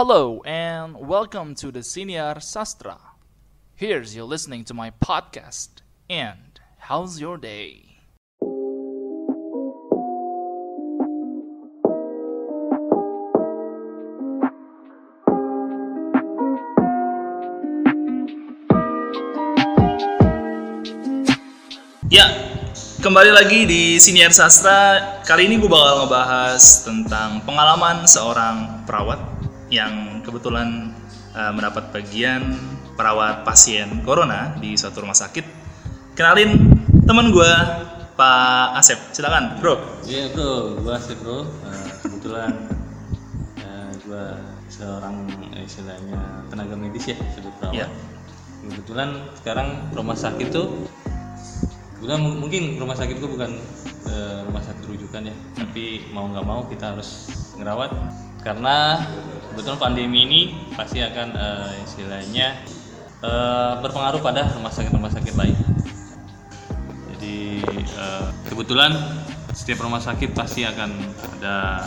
Hello and welcome to the Senior Sastra. Here's you listening to my podcast. And how's your day? Ya, kembali lagi di Siniar Sastra. Kali ini gue bakal ngebahas tentang pengalaman seorang perawat yang kebetulan uh, mendapat bagian perawat pasien corona di suatu rumah sakit. Kenalin teman gue, Pak Asep. Silakan, Bro. Iya bro, gua Asep bro. Eh, kebetulan eh, gua seorang eh, istilahnya tenaga medis ya sebagai perawat. Iya. Kebetulan sekarang rumah sakit tuh, kebetulan mu- mungkin rumah sakit gua bukan eh, rumah sakit rujukan ya, tapi mau nggak mau kita harus ngerawat karena kebetulan pandemi ini pasti akan eh, istilahnya eh, berpengaruh pada rumah sakit-rumah sakit lain. Jadi eh, kebetulan setiap rumah sakit pasti akan ada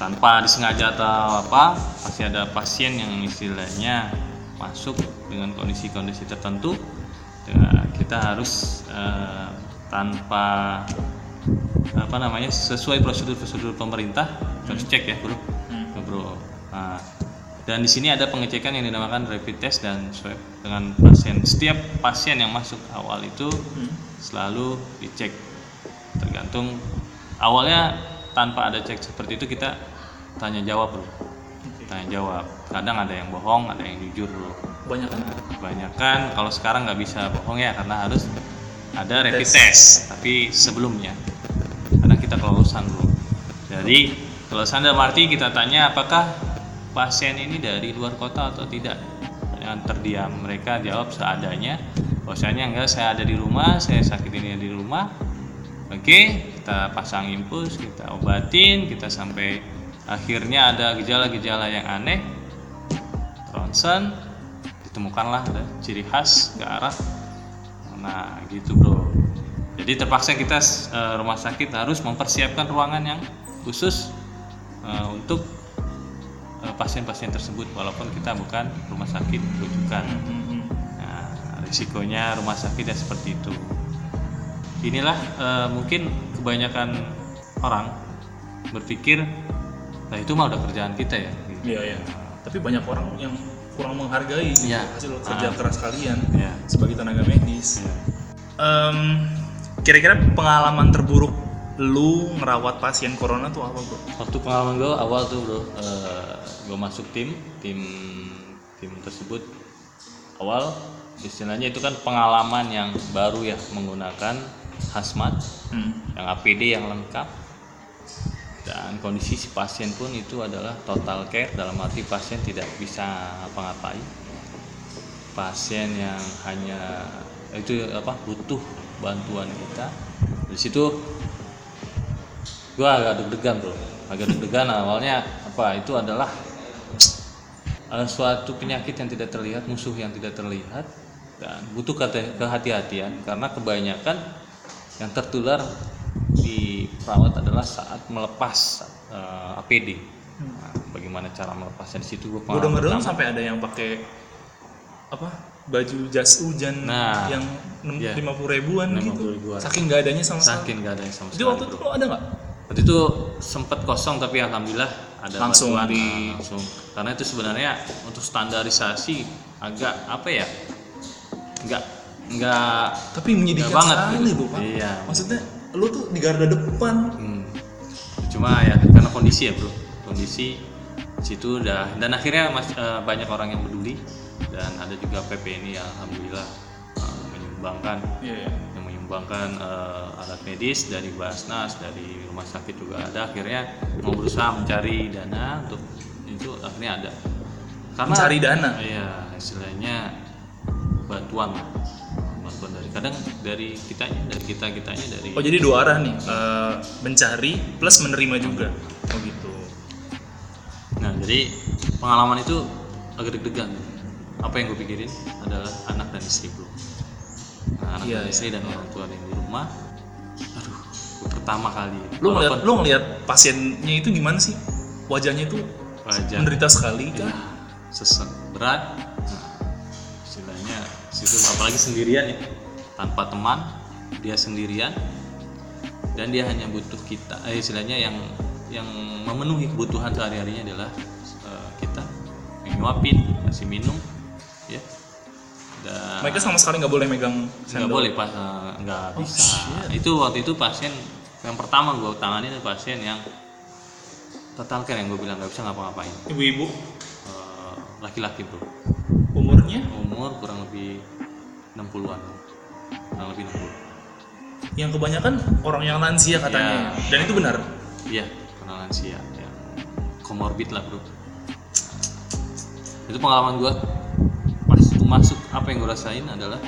tanpa disengaja atau apa pasti ada pasien yang istilahnya masuk dengan kondisi-kondisi tertentu kita harus eh, tanpa apa namanya sesuai prosedur-prosedur pemerintah harus cek ya bro Hmm. Nah, dan di sini ada pengecekan yang dinamakan rapid test dan swab dengan pasien. Setiap pasien yang masuk awal itu Hmm. selalu dicek. Tergantung awalnya tanpa ada cek seperti itu kita tanya jawab bro tanya jawab. Kadang ada yang bohong ada yang jujur bro Banyak kan? kebanyakan kalau sekarang nggak bisa bohong ya karena harus ada rapid Tes. test. Tapi sebelumnya. Karena kita kelulusan bro jadi kelulusan dalam arti kita tanya apakah pasien ini dari luar kota atau tidak? Yang terdiam mereka jawab seadanya bahwasanya enggak saya ada di rumah saya sakit ini di rumah. Oke kita pasang infus kita obatin kita sampai akhirnya ada gejala-gejala yang aneh. Ronsen ditemukanlah ada ciri khas ke arah nah gitu bro. Jadi terpaksa kita eh, rumah sakit harus mempersiapkan ruangan yang khusus eh, untuk pasien-pasien tersebut walaupun kita bukan rumah sakit rujukan nah risikonya rumah sakit ya seperti itu inilah eh, mungkin kebanyakan orang berpikir nah itu mah udah kerjaan kita ya. Iya, iya. Tapi banyak orang yang kurang menghargai Iya. hasil kerja Ah. keras kalian ya, sebagai tenaga medis. ya. Em, kira-kira pengalaman terburuk lu ngerawat pasien corona tuh apa bro? waktu pengalaman gue awal tuh bro gue masuk tim tim tim tersebut awal istilahnya itu kan pengalaman yang baru ya menggunakan hazmat Hmm. yang APD yang lengkap dan kondisi si pasien pun itu adalah total care dalam arti pasien tidak bisa apa-ngapain pasien yang hanya itu apa butuh bantuan kita di situ gua agak deg-degan bro agak deg-degan awalnya apa itu adalah eh, suatu penyakit yang tidak terlihat musuh yang tidak terlihat dan butuh kehati-hatian karena kebanyakan yang tertular di perawat adalah saat melepas eh, APD Nah, bagaimana cara melepasnya di situ gua Gue pengalaman denger pertama. sampai ada yang pakai apa baju jas hujan Nah, yang iya. lima puluh ribuan 50 gitu. ribuan. Saking gak adanya sama sekali. saking nggak ada yang sama Jadi sekali waktu itu lo ada nggak? Waktu itu sempat kosong tapi alhamdulillah ada Langsung bantuan, di- nah, langsung. Karena itu sebenarnya untuk standarisasi agak apa ya? Enggak enggak Tapi menyedihkan Nggak banget, sekali gitu. bu pak. Iya. Maksudnya lu tuh di garda depan. hmm, cuma ya karena kondisi ya, Bro. Kondisi situ udah dan akhirnya mas, eh, banyak orang yang peduli dan ada juga PPNI yang alhamdulillah eh, menyumbangkan Iya. Yang menyumbangkan eh, alat medis dari Basnas, dari rumah sakit juga ada. Akhirnya mau berusaha mencari dana untuk itu akhirnya ada. Karena Mencari dana? Iya, istilahnya bantuan bantuan dari kadang dari kitanya dari kita kitanya dari Oh jadi dua arah nih, eh, mencari plus menerima juga. Oh gitu. nah jadi pengalaman itu agak deg-degan apa yang gue pikirin adalah anak dan istri gue anak Iya, iya. istri dan orang tua yang di rumah. Aduh pertama kali. Lu ngeliat, lu ngeliat pasiennya itu gimana sih? Wajahnya itu wajar menderita sekali ya, kan sesek berat nah, istilahnya situ apalagi sendirian ya. Tanpa teman dia sendirian. Dan dia hanya butuh kita eh, istilahnya yang yang memenuhi kebutuhan sehari harinya adalah eh, kita. Nyuapin kasih minum. ya dan mereka sama sekali nggak boleh megang nggak sendok boleh pas nggak Oh, bisa shit. itu waktu itu pasien yang pertama gue tangani itu pasien yang total care yang gue bilang nggak bisa ngapa-ngapain. Ibu-ibu? Eh, laki-laki bro. Umurnya? Umur kurang lebih 60-an kurang lebih 60 yang kebanyakan orang yang lansia katanya Ya. dan itu benar? Iya karena lansia yang komorbid lah bro. Itu pengalaman gue pas gue masuk apa yang gue rasain adalah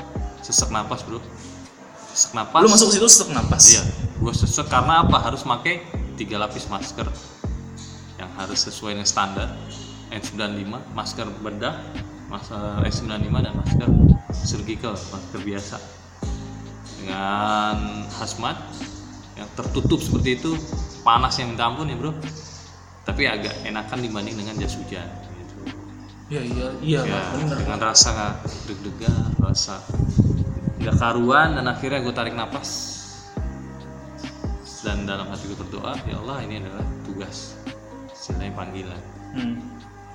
sesak napas bro. Sesak napas. Lu masuk ke situ sesak napas? Iya, gue sesek karena apa? Harus pakai tiga lapis masker yang harus sesuai dengan standar N95, masker bedah, masker N95 dan masker surgical, masker biasa. Dengan hazmat yang tertutup seperti itu panas yang minta ampun ya bro. Tapi agak enakan dibanding dengan jas hujan. Iya iya iya ya, benar. dengan rasa deg-degan rasa nggak karuan dan akhirnya gue tarik napas. Dan dalam hati gue berdoa ya Allah ini adalah tugas istilahnya panggilan. Hmm.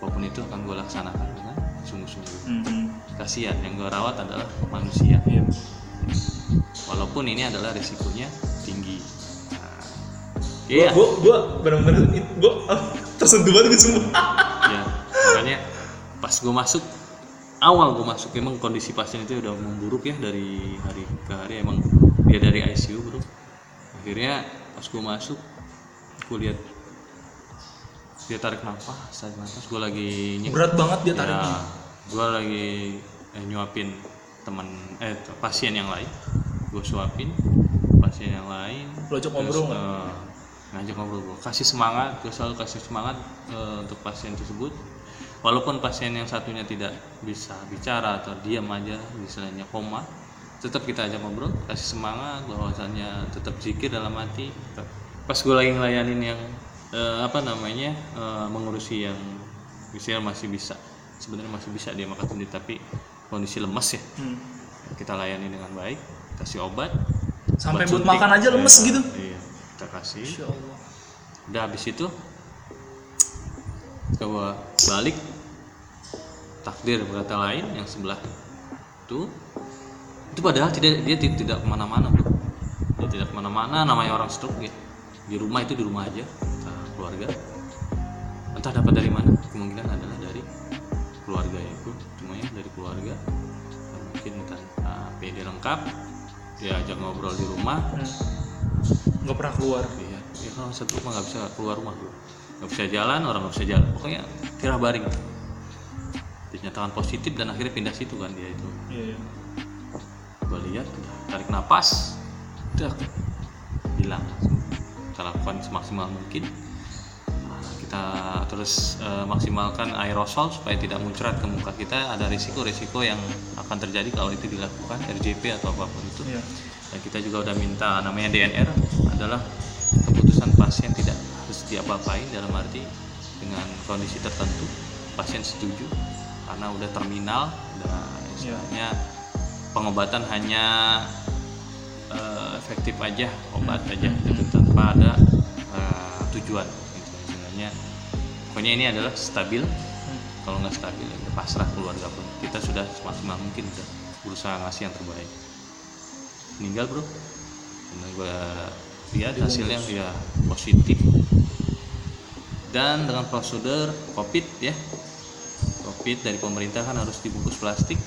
apa pun itu akan gue laksanakan dengan sungguh-sungguh. Hmm, kasihan yang gue rawat adalah manusia. Iya. walaupun ini adalah risikonya tinggi. Nah, iya. gua, gua benar-benar gua ah, tersentuh banget gitu semua. ya makanya pas gue masuk awal gue masuk emang kondisi pasien itu udah memburuk ya dari hari ke hari emang dia dari ICU bro akhirnya pas gue masuk gue lihat dia tarik nafas tarik nafas gue lagi nyek Berat banget dia tariknya. ya, gue lagi eh, nyuapin teman eh pasien yang lain gue suapin pasien yang lain Lu ajak Terus, ngobrol nggak? eh, ngajak ngobrol gue kasih semangat gue selalu kasih semangat eh, untuk pasien tersebut walaupun pasien yang satunya tidak bisa bicara atau diam aja misalnya koma tetap kita ajak ngobrol kasih semangat bahwasanya tetap zikir dalam hati pas gue lagi ngelayanin yang eh, apa namanya eh, mengurusi yang misalnya masih bisa sebenarnya masih bisa dia makan sendiri tapi kondisi lemes ya Hmm. kita layani dengan baik kasih obat Sampai buat makan aja lemes Iya, gitu. iya kita kasih Insya Allah. udah habis itu coba balik. Takdir berkata lain yang sebelah itu. Itu padahal tidak dia ti- tidak ke mana-mana bro. Dia tidak ke mana-mana namanya orang stroke ya di rumah itu di rumah aja entah keluarga. Entah dapat dari mana kemungkinan adalah dari keluarga ya bro semuanya dari keluarga. Mungkin tanpa PD lengkap dia ajak ngobrol di rumah. Hmm. Nggak pernah keluar. Iya, ya kalau satu rumah nggak bisa keluar rumah bro, nggak bisa jalan, orang nggak bisa jalan, pokoknya kira baring. Dinyatakan positif dan akhirnya pindah situ kan dia itu. Iya. iya. Gue lihat, tarik napas, udah hilang. Kita lakukan semaksimal mungkin. Nah, kita terus eh, maksimalkan aerosol supaya tidak muncrat ke muka kita. Ada risiko-risiko yang akan terjadi kalau itu dilakukan RJP atau apa pun itu Iya. dan kita juga udah minta namanya DNR adalah diapa-apain dalam arti dengan kondisi tertentu pasien setuju karena udah terminal udah istilahnya pengobatan hanya eh, efektif aja obat aja gitu tanpa ada eh, tujuan gitu istilahnya. Pokoknya ini adalah stabil. Hmm. kalau nggak stabil ya pasrah keluarga pun. Kita sudah semaksimal mungkin udah berusaha ngasih yang terbaik. Meninggal bro? Dan gue lihat hasilnya ya positif dan dengan prosedur covid ya. Covid dari pemerintah kan harus dibungkus plastik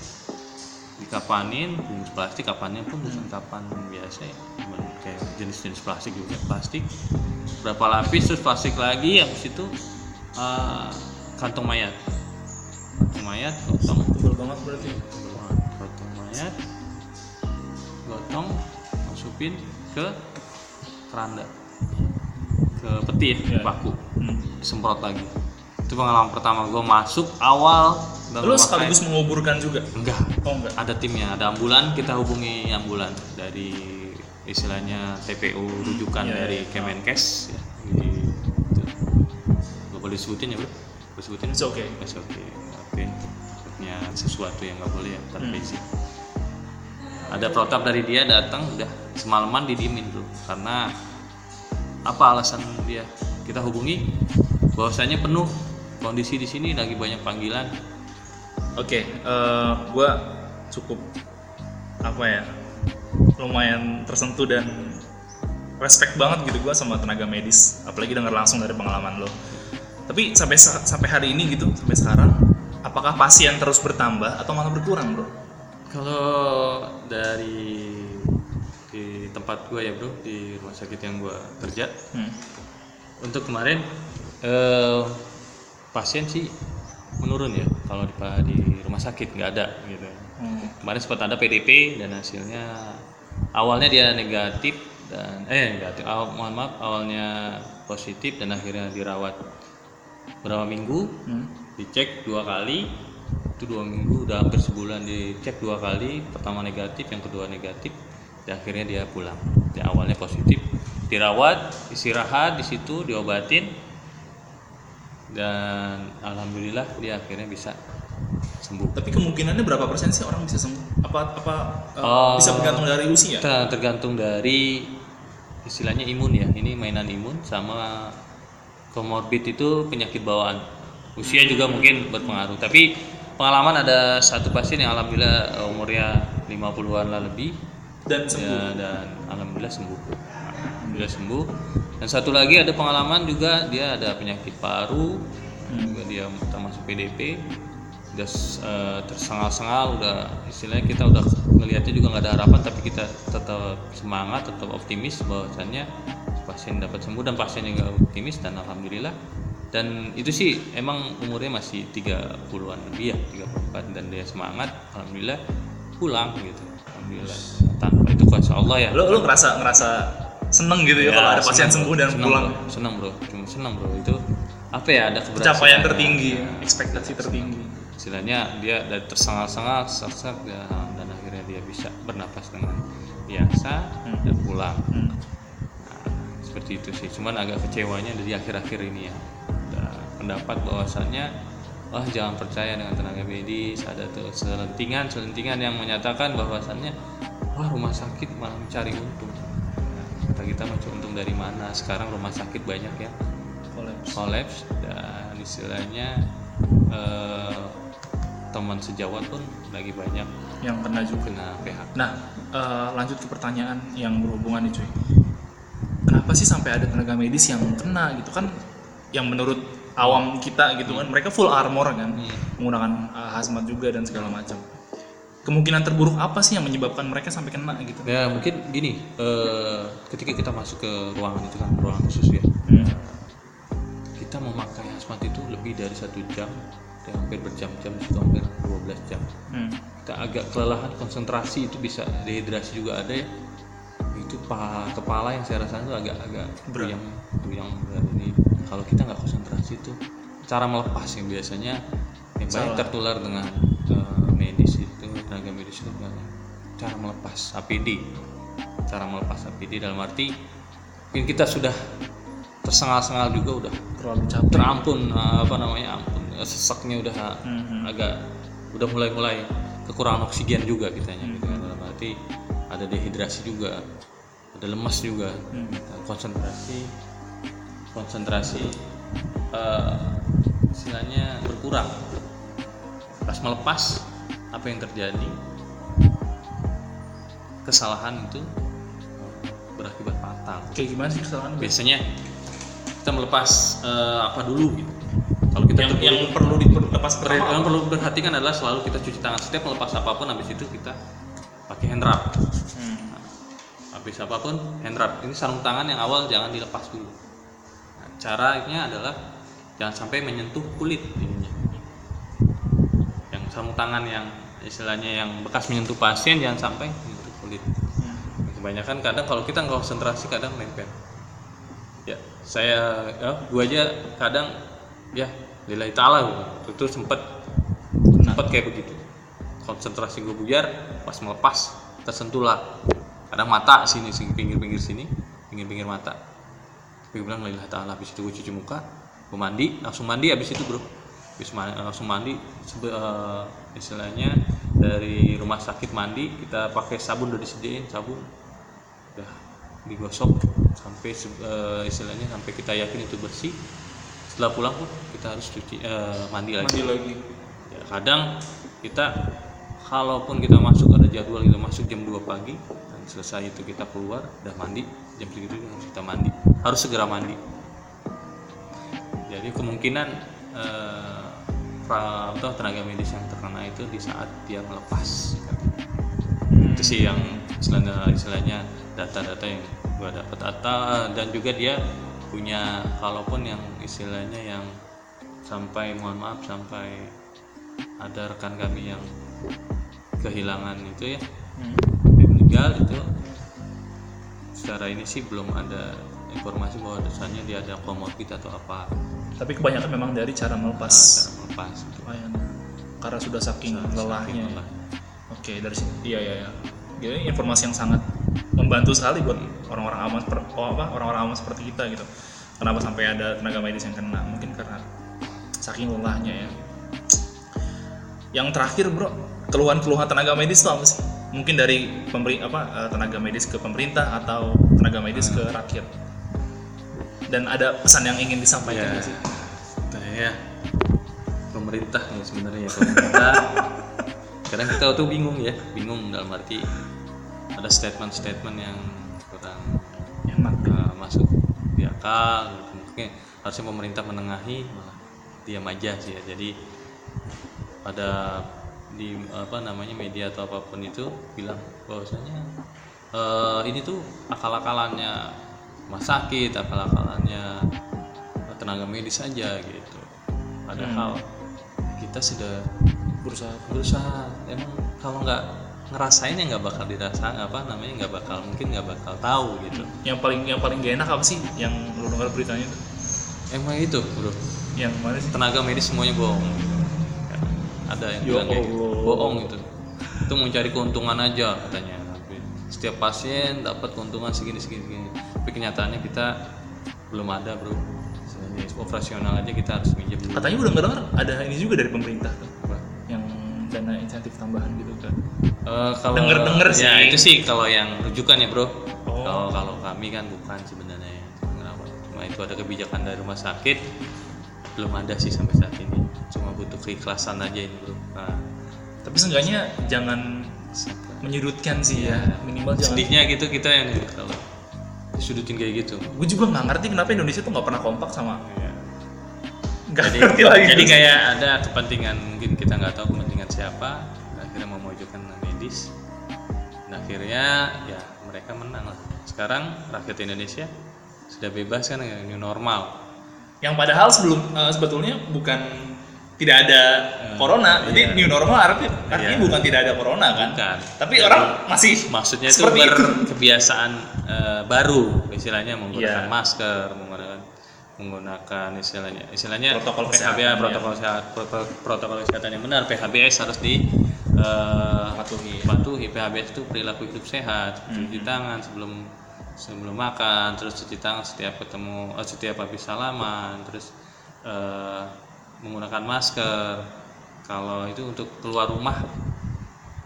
dikapanin bungkus plastik kapannya pun bukan kapan biasa ya. Cuman kayak jenis-jenis plastik juga plastik. Berapa lapis terus plastik lagi habis itu eh, kantong mayat. Kantong mayat gotong. Tebal banget berarti. gotong mayat gotong masukin ke keranda. Ke peti ya, Iya. baku Hmm. semprot lagi itu pengalaman pertama gue masuk awal dan Lu sekaligus menguburkan juga? enggak Oh enggak. ada timnya ada ambulan kita hubungi ambulan dari istilahnya TPU rujukan Iya, dari iya. Kemenkes ya di, itu. Gak boleh disebutin ya bro sebutin It's okay. It's okay. Oke. Maksudnya sesuatu yang nggak boleh ya Hmm. tanpa izin. Ada protap dari dia datang udah semalaman didiemin dulu karena apa alasan dia kita hubungi bahwasanya penuh kondisi di sini lagi banyak panggilan Oke, eh, gue cukup apa ya, lumayan tersentuh dan respect banget gitu gue sama tenaga medis, apalagi dengar langsung dari pengalaman lo. Tapi sampai sa- sampai hari ini gitu, sampai sekarang, apakah pasien terus bertambah atau malah berkurang bro? Kalau dari di tempat gue ya bro di rumah sakit yang gue kerja Hmm. untuk kemarin eh, pasien sih menurun ya kalau di, di rumah sakit nggak ada gitu. Hmm. Kemarin sempat ada PDP dan hasilnya awalnya dia negatif dan eh negatif aw- mohon maaf awalnya positif dan akhirnya dirawat berapa minggu Hmm. dicek dua kali itu dua minggu udah hampir sebulan dicek dua kali pertama negatif yang kedua negatif dan akhirnya dia pulang dia awalnya positif dirawat istirahat di situ diobatin dan alhamdulillah dia akhirnya bisa sembuh Tapi kemungkinannya berapa persen sih orang bisa sembuh? Apa apa eh, Oh. bisa bergantung dari usia? Ter- tergantung dari istilahnya imun ya ini mainan imun sama komorbid itu penyakit bawaan usia juga mungkin berpengaruh tapi pengalaman ada satu pasien yang alhamdulillah eh, umurnya 50-an lah lebih Dan sembuh. ya, dan alhamdulillah sembuh alhamdulillah sembuh. Dan satu lagi ada pengalaman juga dia ada penyakit paru juga dia termasuk PDP udah eh, tersengal-sengal udah istilahnya kita udah ngelihatnya juga nggak ada harapan tapi kita tetap semangat tetap optimis bahwasannya pasien dapat sembuh dan pasien juga optimis dan alhamdulillah. Dan itu sih emang umurnya masih 30-an lebih ya 34 dan dia semangat alhamdulillah pulang gitu. Alhamdulillah tanpa itu kuasa Allah ya. Lo lo ngerasa ngerasa seneng gitu ya, kalau ada pasien senang, sembuh dan senang, pulang. bro. senang bro cuma senang bro itu apa ya ada Pencapaian tertinggi, ya, ekspektasi tertinggi. istilahnya dia dari tersengal-sengal sesak dan, dan akhirnya dia bisa bernapas dengan biasa Hmm. dan pulang Hmm. Nah, seperti itu sih cuman agak kecewanya dari akhir-akhir ini ya pendapat bahwasannya wah jangan percaya dengan tenaga medis ada tuh selentingan selentingan yang menyatakan bahwasannya wah rumah sakit malah mencari untung kita mencari untung dari mana sekarang rumah sakit banyak ya Kolaps. dan istilahnya eh, teman sejawat pun lagi banyak Yang kena juga. kena PHK Nah, eh, lanjut ke pertanyaan yang berhubungan nih cuy. Kenapa sih sampai ada tenaga medis yang kena gitu kan? Yang menurut awam kita gitu kan, mereka full armor kan, Hmm. menggunakan eh, hazmat juga dan segala macam. Kemungkinan terburuk apa sih yang menyebabkan mereka sampai kena gitu? ya mungkin gini eh, ketika kita masuk ke ruangan itu kan ruangan khusus ya Hmm. kita memakai hazmat itu lebih dari satu jam hampir berjam-jam itu hampir 12 jam Hmm. kita agak kelelahan konsentrasi itu bisa dehidrasi juga ada ya itu pa- kepala yang saya rasakan itu agak agak Berat. yang yang berat ini kalau kita nggak konsentrasi itu cara melepas yang biasanya yang banyak tertular dengan tenaga medis itu kan cara melepas APD cara melepas APD dalam arti mungkin kita sudah tersengal-sengal juga udah Terlalu capek. terampun eh, apa namanya ampun eh, sesaknya udah Hmm. agak udah mulai-mulai kekurangan oksigen juga kitanya gitu kan dalam arti ada dehidrasi juga ada lemas juga Hmm. Dan konsentrasi konsentrasi eh, istilahnya berkurang pas melepas apa yang terjadi? Kesalahan itu berakibat fatal. Kayak gimana sih kesalahan? biasanya kita melepas eh, apa dulu gitu. Kalau kita Yang, terburu- yang perlu dilepas yang pertama apa? perlu diperhatikan adalah selalu kita cuci tangan. Setiap melepas apa pun habis itu kita pakai hand rub Hmm. habis apa pun hand rub ini sarung tangan yang awal jangan dilepas dulu. Nah, caranya adalah jangan sampai menyentuh kulit ininya. Yang sarung tangan yang istilahnya yang bekas menyentuh pasien jangan sampai menyentuh kulit. Kebanyakan kadang kalau kita nggak konsentrasi kadang nempel ya saya ya gua aja kadang ya lillahi ta'ala gua. itu sempet sempet kayak begitu. Konsentrasi gue buyar pas melepas tersentuh lah kadang mata sini pinggir-pinggir sini pinggir-pinggir mata. Gue bilang lillahi ta'ala habis itu gue cuci muka gue mandi langsung mandi habis itu bro. Habis mandi, langsung mandi sebe- eh, istilahnya dari rumah sakit mandi kita pakai sabun udah disediain sabun. Udah digosok sampai eh, istilahnya sampai kita yakin itu bersih. Setelah pulang pun kita harus cuci eh, mandi lagi. Mandi lagi. ya, kadang kita kalaupun kita masuk ada jadwal kita masuk jam 2 pagi dan selesai itu kita keluar udah mandi jam segitu harus kita mandi. Harus segera mandi. Jadi kemungkinan pra- atau tenaga medis yang terkena itu di saat dia melepas itu sih yang istilahnya, data-data yang gua dapat atau dan juga dia punya kalaupun yang istilahnya yang sampai mohon maaf sampai ada rekan kami yang kehilangan itu ya Hmm. meninggal itu secara ini sih belum ada informasi bahwa dasarnya dia ada komorbid atau apa Tapi kebanyakan memang dari cara melepas nah, cara melepas. Karena sudah saking lelahnya. ya. lelah. Oke, dari sini. Iya, iya, iya. Jadi informasi yang sangat membantu sekali buat orang-orang awam seperti oh apa orang-orang awam seperti kita gitu. Kenapa sampai ada tenaga medis yang kena? Mungkin karena saking lelahnya ya. Yang terakhir, Bro, keluhan-keluhan tenaga medis itu apa sih? Mungkin dari pemberi apa eh, tenaga medis ke pemerintah atau tenaga medis ke rakyat. Dan ada pesan yang ingin disampaikan Ya, sih? saya pemerintah ya sebenarnya pemerintah. Kadang kita tuh bingung ya, bingung dalam arti ada statement-statement yang kurang Enak. uh, masuk di akal. gitu. Mungkin harusnya pemerintah menengahi malah diam aja sih ya. Jadi pada di apa namanya media atau apa pun itu bilang bahwasanya eh, ini tuh akal-akalannya rumah sakit, akal-akalannya tenaga medis saja gitu. Padahal kita sudah Berusaha berusaha. Emang kalau nggak ngerasain ya nggak bakal dirasa apa namanya nggak bakal mungkin nggak bakal tahu gitu. Yang paling yang paling gak enak apa sih? Yang lu dengar beritanya itu? Emang itu bro. Yang mana sih? Tenaga medis semuanya bohong. Ada yang Ya bilang kayak gitu. Bohong itu. Itu mencari keuntungan aja katanya. Tapi setiap pasien dapat keuntungan segini segini segini tapi kenyataannya kita belum ada bro Jadi, operasional aja kita harus minjem dulu katanya udah dengar ada ini juga dari pemerintah tuh Apa? yang dana insentif tambahan gitu kan Eh, kalau Denger-denger ya sih. itu sih kalau yang rujukan ya bro. Oh. Kalau kalau kami kan bukan sebenarnya ya. Cuma itu ada kebijakan dari rumah sakit belum ada sih sampai saat ini. Cuma butuh keikhlasan aja ini bro. Nah, tapi seenggaknya jangan menyudutkan sih ya minimal jangan sedihnya gitu kita yang kalau disudutin kayak gitu. gue juga nggak ngerti kenapa Indonesia tuh nggak pernah kompak sama nggak Jadi, ngerti lagi jadi kayak ada kepentingan mungkin kita nggak tahu kepentingan siapa. Akhirnya memojokkan medis. Dan akhirnya ya mereka menang lah. Sekarang rakyat Indonesia sudah bebas kan dengan new normal. yang padahal sebelum eh, sebetulnya bukan tidak ada corona jadi iya. new normal artinya, artinya Iya. bukan tidak ada corona kan Bukan. tapi orang masih Maksudnya itu itu berkebiasaan eh, baru, istilahnya menggunakan Iya. masker, menggunakan menggunakan istilahnya istilahnya Protokol PHB, kesehatan, ya. protokol sehat protokol, protokol kesehatan yang benar PHBS harus di eh, Patuhi. patuhi PHBS itu perilaku hidup sehat Hmm. cuci tangan sebelum sebelum makan terus cuci tangan setiap ketemu eh, setiap habis salaman terus menggunakan masker. Kalau itu untuk keluar rumah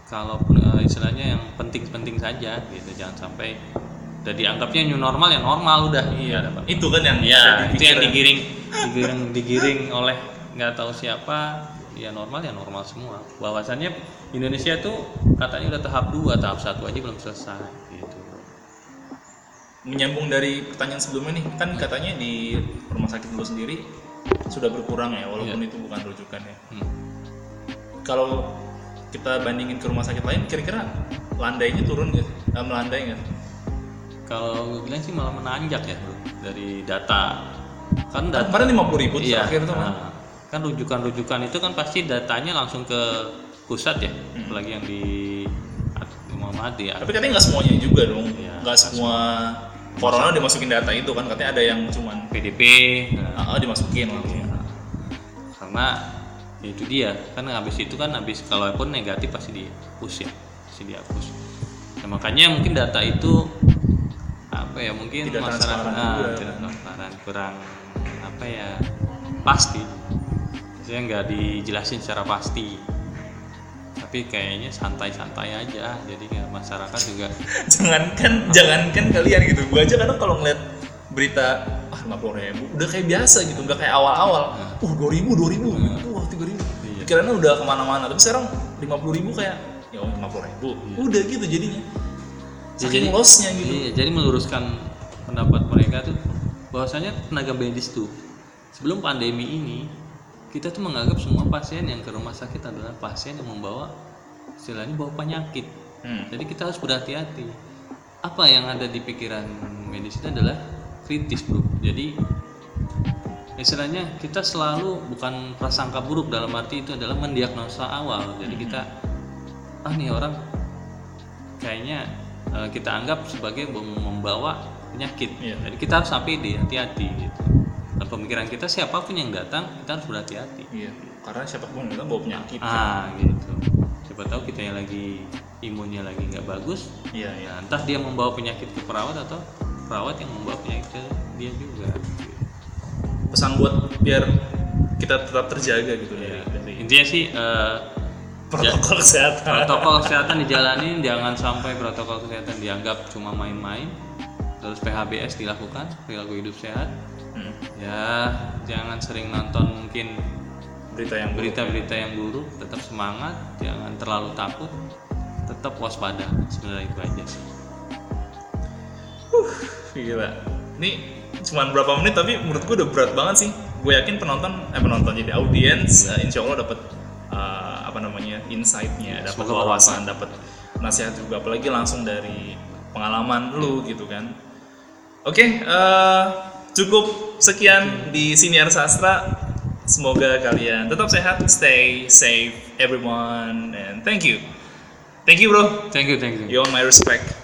kalaupun eh, istilahnya yang penting-penting saja gitu. Jangan sampai udah dianggapnya new normal ya normal udah. Iya. Apa-apa. itu kan yang ya itu yang digiring digiring digiring oleh nggak tahu siapa. Ya normal ya normal semua. Bahwasannya Indonesia tuh katanya udah tahap 2 tahap satu aja belum selesai gitu. Menyambung dari pertanyaan sebelumnya nih kan katanya di rumah sakit dulu sendiri sudah berkurang ya walaupun itu bukan rujukan ya. Hmm. kalau kita bandingin ke rumah sakit lain kira-kira landainya turun nggak? Eh, melandai nggak kalau gue bilang sih malah menanjak ya bro dari data. Kan data kemarin 50 ribu iya. terakhir tuh kan nah, kan rujukan-rujukan itu kan pasti datanya langsung ke pusat ya Hmm. apalagi yang di di Muhammad ya tapi katanya nggak semuanya juga dong. Iya, nggak semua corona dimasukin data itu kan katanya ada yang cuman PDP nah, ah, dimasukin karena ya itu dia. Kan habis itu kan habis kalaupun negatif pasti dihapus ya pasti dihapus. Nah, makanya mungkin data itu apa ya mungkin Tidak masyarakat transparan ah, tidak transparan kurang apa ya pasti. Maksudnya nggak dijelasin secara pasti. Tapi kayaknya santai-santai aja. Jadi kayak masyarakat juga jangankan jangankan kalian gitu. Gua aja kadang kalau ngeliat berita ah lima puluh ribu. Udah kayak biasa gitu nggak kayak awal-awal. Uh dua ribu dua ribu. Wah tiga ribu. Iya. pikirannya udah ke mana-mana. Tapi sekarang lima puluh ribu kayak ya lima puluh ribu. Udah gitu jadinya. Saking jadi- lossnya gitu. Iya, jadi meluruskan pendapat mereka tuh bahwasanya tenaga medis tuh sebelum pandemi ini kita tuh menganggap semua pasien yang ke rumah sakit adalah pasien yang membawa istilahnya bawa penyakit. Hmm. Jadi kita harus berhati-hati. Apa yang ada di pikiran medis itu adalah kritis, Bro. Jadi istilahnya kita selalu bukan prasangka buruk dalam arti itu adalah mendiagnosa awal. Jadi kita ah nih orang kayaknya eh, kita anggap sebagai mem- membawa penyakit. Iya. Jadi kita harus APD, hati-hati gitu. Dan pemikiran kita siapa pun yang datang kita harus berhati-hati. iya karena siapa pun kita bawa penyakit Ah gitu. Siapa tahu kita yang lagi imunnya lagi nggak bagus, iya iya ya entah dia membawa penyakit ke perawat atau perawat yang membawa penyakit ke dia juga. pesan buat biar kita tetap terjaga gitu dari Intinya sih eh, protokol kesehatan protokol kesehatan dijalanin, jangan sampai protokol kesehatan dianggap cuma main-main. Terus PHBS dilakukan, perilaku hidup sehat. Ya, jangan sering nonton mungkin berita yang buruk. berita-berita yang buruk, tetap semangat, jangan terlalu takut, tetap waspada. Sebenarnya itu aja sih. Gila. Ini cuma berapa menit tapi menurut gue udah berat banget sih. Gue yakin penonton, eh penonton jadi audiens, eh, insya Allah dapat eh, apa namanya insight-nya, dapat wawasan, dapat nasihat juga, apalagi langsung dari pengalaman lu gitu kan. Oke, eh, cukup sekian di siniar sastra. Semoga kalian tetap sehat, stay safe, everyone, and thank you. Thank you, bro. Thank you, thank you. You own my respect.